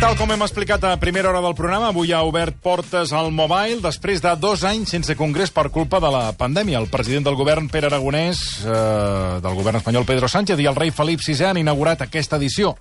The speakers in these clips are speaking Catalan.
Tal com hem explicat a primera hora del programa, avui ha obert portes al Mobile després de dos anys sense congrés per culpa de la pandèmia. El president del govern, Pere Aragonès, eh, del govern espanyol, Pedro Sánchez, i el rei Felip VI han inaugurat aquesta edició.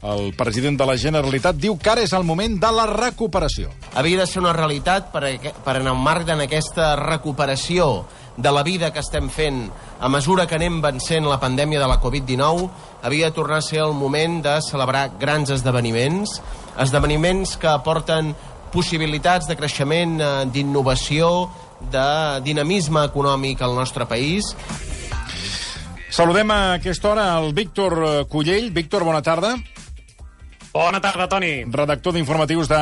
El president de la Generalitat diu que ara és el moment de la recuperació. havia de ser una realitat per, per en marc en aquesta recuperació de la vida que estem fent a mesura que anem vencent la pandèmia de la Covid-19, havia de tornar a ser el moment de celebrar grans esdeveniments, esdeveniments que aporten possibilitats de creixement, eh, d'innovació, de dinamisme econòmic al nostre país. Saludem a aquesta hora el Víctor eh, Cullell. Víctor, bona tarda. Bona tarda, Toni. redactor d'informatius de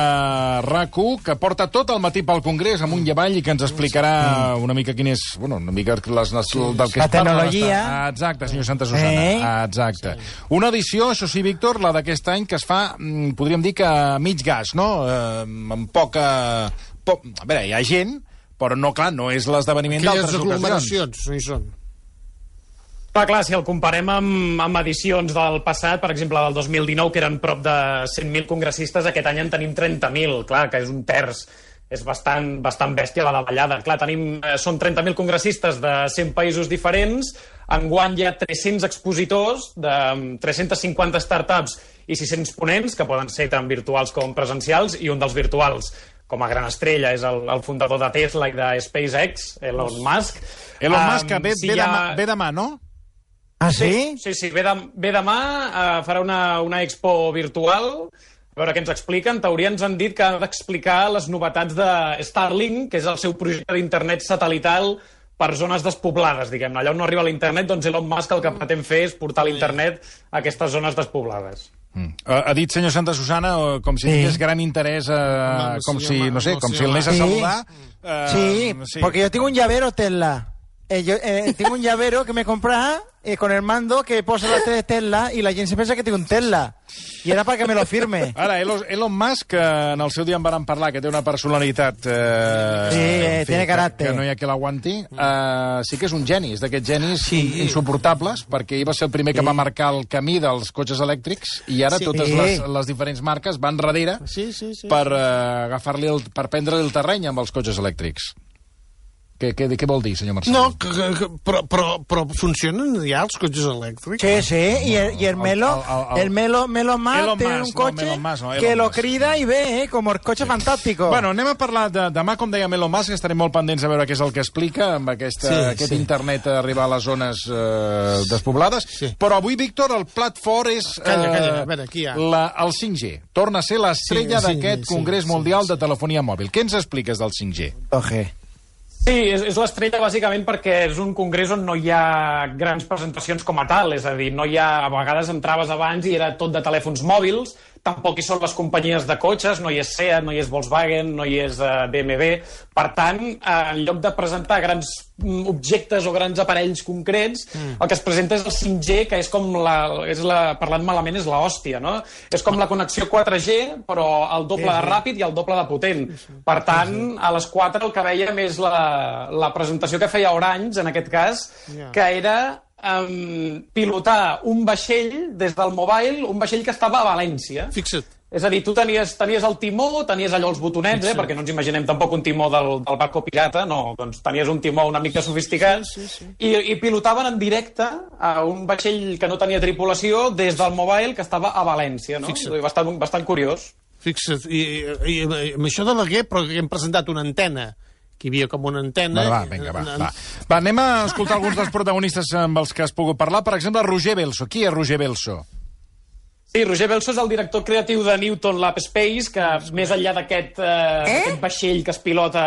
rac que porta tot el matí pel Congrés amunt i avall i que ens explicarà una mica quin és, bueno, una mica les, les, del que La es parla tecnologia. bastant. Exacte, senyor Santa Susana. Eh? Exacte. Una edició, això sí, Víctor, la d'aquest any, que es fa, mm, podríem dir que a mig gas, no? Eh, amb poca... Po... A veure, hi ha gent, però no, clar, no és l'esdeveniment Aquelles d'altres ocasions. aglomeracions, no hi són. Clar, clar, si el comparem amb, amb edicions del passat, per exemple, del 2019, que eren prop de 100.000 congressistes, aquest any en tenim 30.000, clar, que és un terç. És bastant, bastant bèstia la davallada. Clar, tenim, eh, són 30.000 congressistes de 100 països diferents, enguany hi ha 300 expositors de mm, 350 startups i 600 ponents, que poden ser tant virtuals com presencials, i un dels virtuals com a gran estrella és el, el fundador de Tesla i de SpaceX, Elon Musk. Elon Um, Musk, que ve, si ve, ha- demà, ve demà, no? Ah, sí? Sí, sí, ve, de, ve demà, uh, farà una, una expo virtual, a veure què ens expliquen. En teoria ens han dit que ha d'explicar les novetats de Starlink, que és el seu projecte d'internet satelital per zones despoblades, diguem-ne. Allà on no arriba l'internet, doncs Elon Musk el que pretén fer és portar l'internet a aquestes zones despoblades. Mm. Ha, ha dit senyor Santa Susana eh, com si Sí. tingués gran interès, eh, Home, com sí, si, home, no sé, no, com sí, si el anés a Sí. saludar. Eh, Sí, porque yo tengo un llavero Tesla. Eh, yo eh, tengo un llavero que me compré eh, con el mando que posa la tele de Tesla y la gente se piensa que tengo un Tesla. Y era para que me lo firme. Ara, Elon, Elon Musk, que en el seu dia en varen parlar, que té una personalitat... Eh, Sí, eh, tiene caràcter. que no hi ha qui l'aguanti. Eh, sí que és un geni, és d'aquests genis sí. insuportables, perquè ell va ser el primer que va marcar el camí dels cotxes elèctrics i ara Sí. totes Sí. les, les diferents marques van darrere Sí, sí, sí. per eh, agafar-li el, per prendre-li el terreny amb els cotxes elèctrics. Què, què, què vol dir, senyor Marcel? No, que, que, que, però, però, però funcionen ja els cotxes elèctrics? Sí, sí, y el, y el Melo, al- al- el Melo, Melo Elon tiene Musk, un no, coche Elon Musk, no, Elon que lo crida y ve, eh, como el coche fantástico. Bueno, anem a parlar de, demà, com deia Elon Musk, estarem molt pendents a veure què és el que explica amb aquesta, Sí, aquest sí. internet a arribar a les zones eh, despoblades. Sí. Però avui, Víctor, el plat fort és... eh, Calla, calla, a veure, qui hi ha? La, el 5G. Torna a ser l'estrella Sí, sí, d'aquest sí, Congrés sí, Mundial sí. de Telefonia Mòbil. Què ens expliques del 5G? Oje. Sí, és, és l'estrella bàsicament perquè és un congrés on no hi ha grans presentacions com a tal, és a dir, no hi ha, a vegades entraves abans i era tot de telèfons mòbils, tampoc hi són les companyies de cotxes, no hi és SEAT, no hi és Volkswagen, no hi és uh, BMW, per tant, uh, en lloc de presentar grans mm, objectes o grans aparells concrets, mm. el que es presenta és el 5G, que és com la, és la parlant malament, és la hòstia, no? És com la connexió 4G, però el doble de ràpid i el doble de potent. Per tant, a les 4 el que veiem és la, la presentació que feia Orange, en aquest cas, Ja. que era um, pilotar un vaixell des del mobile, un vaixell que estava a València. Fixa't. És a dir, tu tenies, tenies el timó, tenies allò els botonets, eh, perquè no ens imaginem tampoc un timó del, del barco pirata, no, doncs tenies un timó una mica sofisticat, Sí, sí, sí. I, i pilotaven en directe a un vaixell que no tenia tripulació des del mobile que estava a València, no? Fixa't. Bastant, bastant curiós. Fixa't. I, i, i amb això de la G, però que hem presentat una antena que hi havia com una antena... Va, va, vinga, va, va. Va, anem a escoltar alguns dels protagonistes amb els que has pogut parlar. Per exemple, Roger Belso. Qui és Roger Belso? Sí, Roger Belso és el director creatiu de Newton Lab Space, que més enllà d'aquest eh, d'aquest vaixell que es pilota,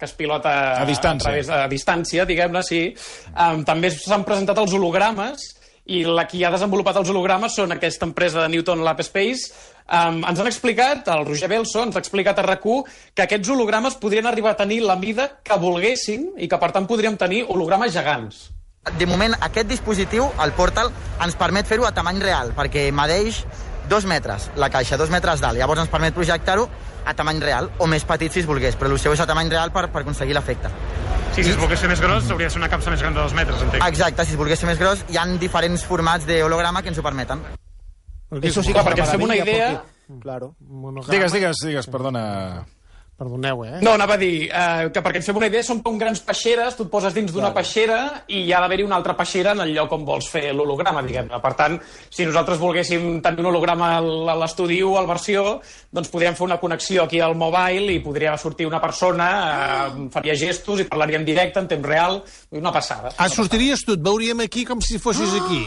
que es pilota A distància. a, través, a distància, diguem-ne, sí, um, també s'han presentat els hologrames i la qui ha desenvolupat els hologrames són aquesta empresa de Newton Lab Space, Um, ens han explicat, el Roger Belso ens ha explicat a rac que aquests hologrames podrien arribar a tenir la mida que volguessin i que, per tant, podríem tenir hologrames gegants. De moment, aquest dispositiu, el Portal, ens permet fer-ho a tamany real, perquè medeix dos metres, la caixa, dos metres d'alt. Llavors ens permet projectar-ho a tamany real, o més petit si es volgués, però el seu és a tamany real per, per aconseguir l'efecte. Sí, si es volgués ser més gros, hauria de ser una capsa més gran de dos metres, entenc. Exacte, si es volgués ser més gros, hi han diferents formats d'holograma que ens ho permeten. Eso sí que Clar, perquè ens fem una idea... porque- Claro. Monograma. Digues, digues, digues, perdona. Perdoneu, eh? No, anava a dir eh, que perquè ens fem una idea, són com grans peixeres, tu et poses dins d'una peixera i hi ha d'haver-hi una altra peixera en el lloc on vols fer l'holograma, diguem-ne. Per tant, si nosaltres volguéssim tenir un holograma al- a l'estudi o al versió, doncs podríem fer una connexió aquí al mobile i podria sortir una persona, eh, faria gestos i parlaria en directe, en temps real, una passada. Ah, sortiries tu, et veuríem aquí com si fossis aquí.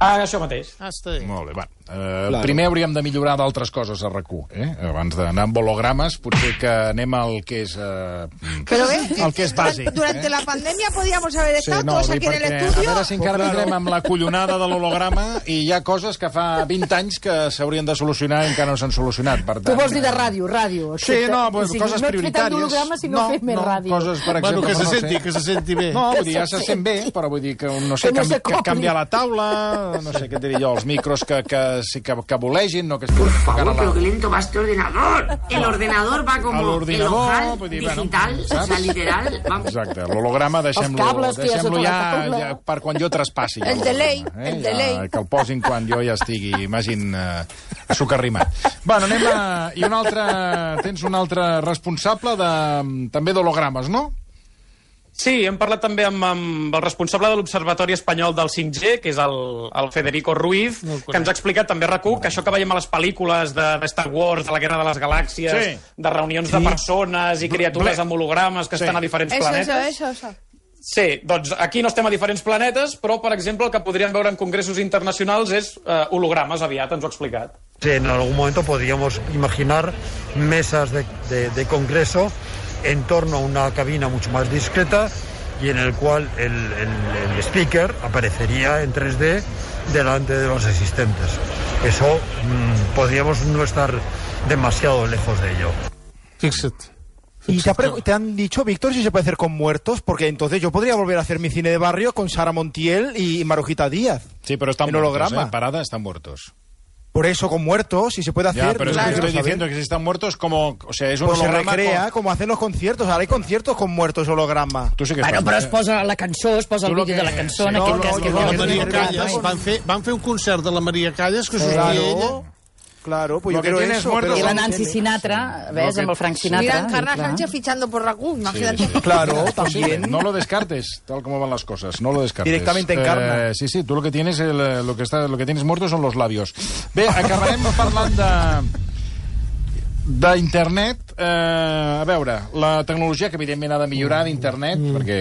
Ah, això mateix. Ah, està bé. Molt bé, va. Uh, primer hauríem de millorar d'altres coses a rac eh? Abans d'anar amb hologrames, potser que anem al que és... Uh, Pero ve, el que és bàsic. durante eh? la pandemia podíamos haber Sí, estado no, todos aquí en el perquè estudio. a veure si encara vindrem amb la collonada de l'holograma i hi ha coses que fa 20 anys que s'haurien de solucionar i encara no s'han solucionat. Per Tu tant, vols dir de eh, ràdio, ràdio. Sí, no, O pues, sigui, coses no fet prioritàries. d'holograma, sinó no, fer més no, ràdio. Coses, per exemple, Bueno, que se no senti, sé. que se senti bé. No, vull dir, ja se sent bé, però vull dir que, no sé, Que no canvi, canviar la taula, no sé què et diria jo, els micros que, que, sí que, que volegin, no que estiguin Por favor, a pero la... qué lento va este ordenador. El ordenador va A como el vull dir, bueno, digital, o sea, literal. Vamos. Exacte, l'holograma deixem-lo que deixem ja, la ja per quan jo traspassi. ja El delay, l'holograma, el Ja, delay. que el posin quan jo ja estigui, imagin, eh, sucarrimat. Bueno, anem a... I un altre... Tens un altre responsable de, també d'hologrames, no? Sí, hem parlat també amb, amb el responsable de l'Observatori Espanyol del 5G, que és el, el Federico Ruiz, No que ens ha explicat també a rac que això que veiem a les pel·lícules de, de Star Wars, de la Guerra de les Galàxies, Sí. de reunions de persones i criatures Ble- amb hologrames que Sí. estan a diferents Eso, planetes... eso, eso, eso. Sí, doncs aquí no estem a diferents planetes, però, per exemple, el que podríem veure en congressos internacionals és eh, hologrames aviat, ens ho ha explicat. En algún momento podríamos imaginar mesas de, de- de congreso en torno a una cabina mucho más discreta y en el cual el, el- el speaker aparecería en 3D delante de los asistentes. Eso mm, podríamos no estar demasiado lejos de ello. Fixa't. ¿Y te, te han dicho, Víctor, si se puede hacer con muertos? Porque entonces yo podría volver a hacer mi cine de barrio con Sara Montiel y Marujita Díaz. Sí, pero están En muertos, holograma. ¿eh? Parada, están muertos. Por eso, con muertos, si se puede hacer... Ya, pero es yo que estoy saber. diciendo que si están muertos, como... O sea, es un Pues se holograma... recrea, con- como hacen los conciertos. Ahora hay conciertos con muertos holograma. Tu sí que Bueno, però es posa la cançó, es posa el vídeo que- de la cançó, en sí. aquest No, cas no, que no, La no, Maria no, Calles, no. van fer, van fer un concert de la Maria Calles que sortia ella. Claro, claro, pues Lo yo que quiero tienes eso. muertos I pero- la Nancy Sinatra, ves, que- amb el Frank Sinatra. Mira, Encarna i clar. Sánchez fichando por Raccoon, imagínate. Claro, Sí, también. no lo descartes, tal como van las cosas. No lo descartes. Directamente encarna. Eh, sí, sí, tú lo que tienes, el, lo que está, lo que tienes muerto son los labios. Bé, acabarem parlant de d'internet. Eh, a veure, la tecnologia que evidentment ha de millorar d'internet, mm. perquè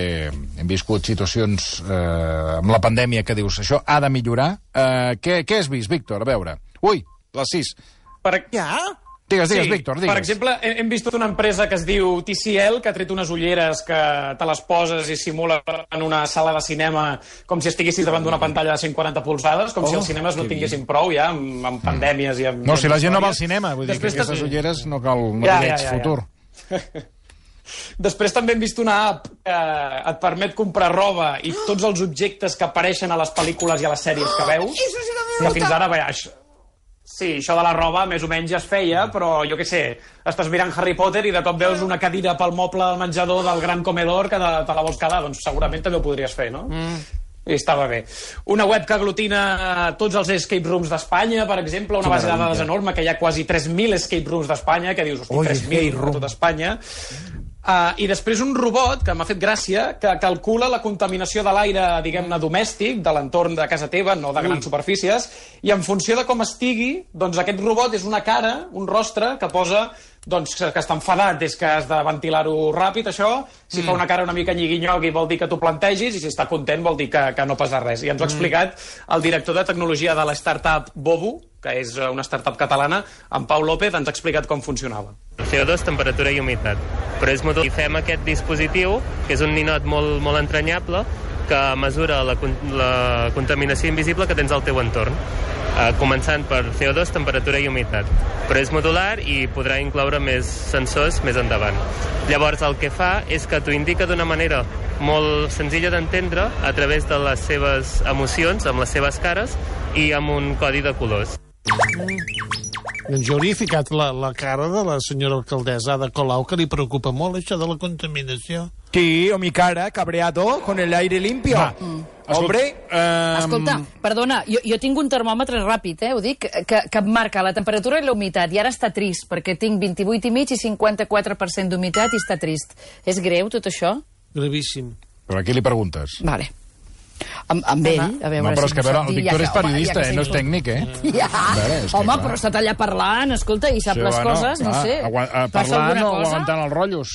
hem viscut situacions eh, amb la pandèmia que dius això ha de millorar. Eh, què, què has vist, Víctor? A veure. Ui, les 6. Per... Ja? Digues, digues, sí, Víctor, digues. Per exemple, hem vist una empresa que es diu TCL, que ha tret unes ulleres que te les poses i simula en una sala de cinema com si estiguessis davant d'una pantalla de 140 polzades, com Oh, si els cinemes no tinguessin prou ja, amb, amb pandèmies i amb... No, si la gent no va al cinema, vull dir Després que aquestes ulleres no cal, no Ja, ja, ja, veig ja, ja. futur. Després també hem vist una app que et permet comprar roba i tots els objectes que apareixen a les pel·lícules i a les sèries que veus. Sí que fins ara, bé, això... Sí, això de la roba més o menys ja es feia, però jo què sé, estàs mirant Harry Potter i de cop veus una cadira pel moble del menjador del gran comedor que te, te la vols quedar, doncs segurament també ho podries fer, no? Mm. I estava bé. Una web que aglutina tots els escape rooms d'Espanya, per exemple, una base de dades enorme, que hi ha quasi 3.000 escape rooms d'Espanya, que dius, hosti, Ui, 3.000 escape a room. tot Espanya. Uh, I després un robot, que m'ha fet gràcia, que calcula la contaminació de l'aire, diguem-ne, domèstic, de l'entorn de casa teva, no de grans superfícies, i en funció de com estigui, doncs aquest robot és una cara, un rostre, que posa doncs, que està enfadat és que has de ventilar-ho ràpid, això. Si mm. fa una cara una mica nyigui-nyogui vol dir que t'ho plantegis i si està content vol dir que, que no passa res. I ens ho ha explicat el director de tecnologia de la startup Bobu, que és una startup catalana, en Pau López, ens ha explicat com funcionava. CO2, temperatura i humitat. Però és motor. I fem aquest dispositiu, que és un ninot molt, molt entranyable, que mesura la, la contaminació invisible que tens al teu entorn. eh, començant per CO2, temperatura i humitat. Però és modular i podrà incloure més sensors més endavant. Llavors, el que fa és que t'ho indica d'una manera molt senzilla d'entendre a través de les seves emocions, amb les seves cares i amb un codi de colors. Doncs jo hauria ficat la, la cara de la senyora alcaldessa Ada Colau, que li preocupa molt això de la contaminació. Sí, o mi cara, cabreado, con el aire limpio. Va. Hombre, eh, Escolta, perdona, jo, jo tinc un termòmetre ràpid, eh, ho dic, que, que em marca la temperatura i la humitat, i ara està trist, perquè tinc 28 i mig i 54% d'humitat i està trist. És greu, tot això? Gravíssim. Però a qui li preguntes? Vale. Amb, amb ell, a veure no, però si és que a veure, el Víctor ja és que- home, periodista, ja eh? no és sí. tècnic, eh? Ja. A veure, és Home, clar. però estat allà parlant, escolta, i sap Sí, les bueno, coses, no clar, sé. agua- eh, Passa Parlant o cosa? aguantant els rotllos.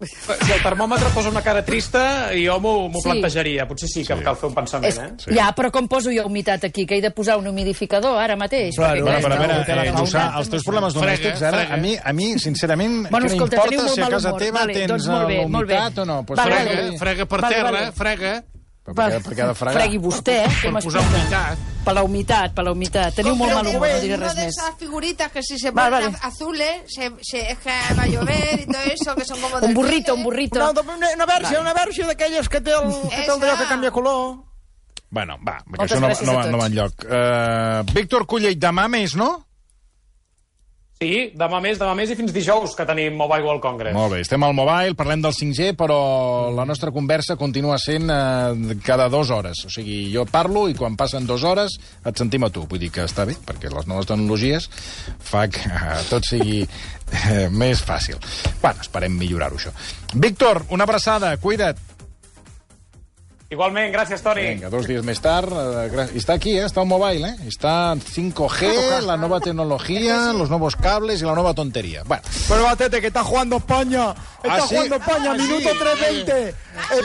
Si el termòmetre posa una cara trista, jo m'ho Sí. plantejaria. Potser sí que em cal fer un pensament, És, eh? Ja, però com poso jo humitat aquí? Que he de posar un humidificador ara mateix? Claro, Perquè, bueno, clar, però a és veure, que- eh, Lluçà, els teus problemes domèstics, ara, frega. a mi, a mi sincerament, Bueno, què m'importa si a mal casa humor. teva Vale, tens doncs molt bé, molt bé. humitat o no? Pues Vale, frega, Frega, frega per Vale, terra, vale. frega. Per per què ha de fregar? Fregui vostè, eh? Per Què posar humitat. Per la humitat, per la humitat. Teniu molt mal humor, no diré res de més. esas figuritas que si se Vale, ponen vale. azules, se, se, es que va a llover y todo eso, que son como Un burrito, un burrito. una, una, una versió, una versió d'aquelles que té el, que té el d'allò que canvia color. Bueno, va, perquè Moltes això no, no, no va enlloc. Uh, Víctor Cullell, demà més, no? Sí, demà més, demà més i fins dijous, que tenim Mobile World Congress. Molt bé, estem al mobile, parlem del 5G, però la nostra conversa continua sent uh, cada dues hores. O sigui, jo parlo i quan passen dues hores et sentim a tu. Vull dir que està bé, perquè les noves tecnologies fa que uh, tot sigui uh, més fàcil. Bueno, esperem millorar-ho, això. Víctor, una abraçada, cuida't. Igualment, gràcies, Toni. Venga, dos días más tarde. eh, Está aquí, ¿eh? está en mobile, ¿eh? Está 5G, la nueva tecnología, los nuevos cables y la nueva tontería. Bueno, Pero Batete, que está jugando España. Está ¿Ah, sí? jugando España, Ah, minuto sí. 3.20. Eh,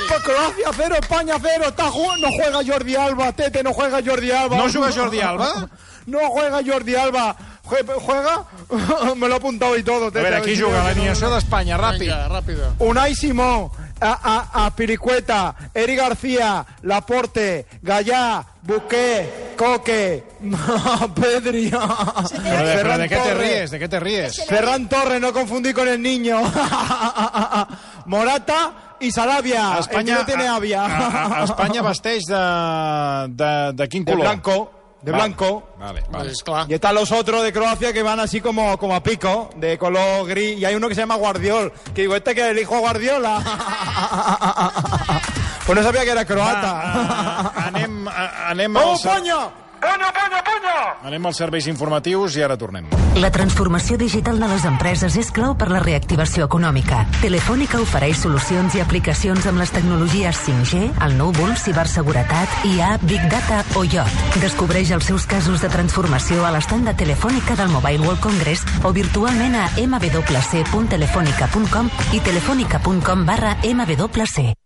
pues Croacia 0, España 0. Está jugando, no juega Jordi Alba, Tete, no juega Jordi Alba. ¿No juega Jordi Alba? No juega Jordi Alba. Jue- ¿Juega? Me lo he apuntado y todo. a Tete, veure, ver juga? veo que no- L'alineació d'Espanya, ràpid. Vinga, ràpida. Unai Simón, a, a, a Piricueta, Eri García, Laporte, Gallá, Busqué, Coque, Pedri. Però de, de què te ries? De què te ries? Ferran Torres, no confundí con el niño. Morata y Sarabia. el que no tiene a, avia. a, a Espanya vesteix de, de, de quin de color? blanco. De Vale. blanco. Vale, vale. Pues. Y están los otros de Croacia que van así como, como a pico, de color gris. Y hay uno que se llama Guardiol. Que digo, este que es el hijo Guardiola. pues no sabía que era croata. Ah, anem, a, anem, ¡Vamos, als, España! anem als serveis informatius i ara tornem. La transformació digital de les empreses és clau per la reactivació econòmica. Telefònica ofereix solucions i aplicacions amb les tecnologies 5G, el núvol, ciberseguretat, IA, Big Data o IoT. Descobreix els seus casos de transformació a l'estand de Telefònica del Mobile World Congress o virtualment a mwc.telefonica.com i telefonica.com barra mwc.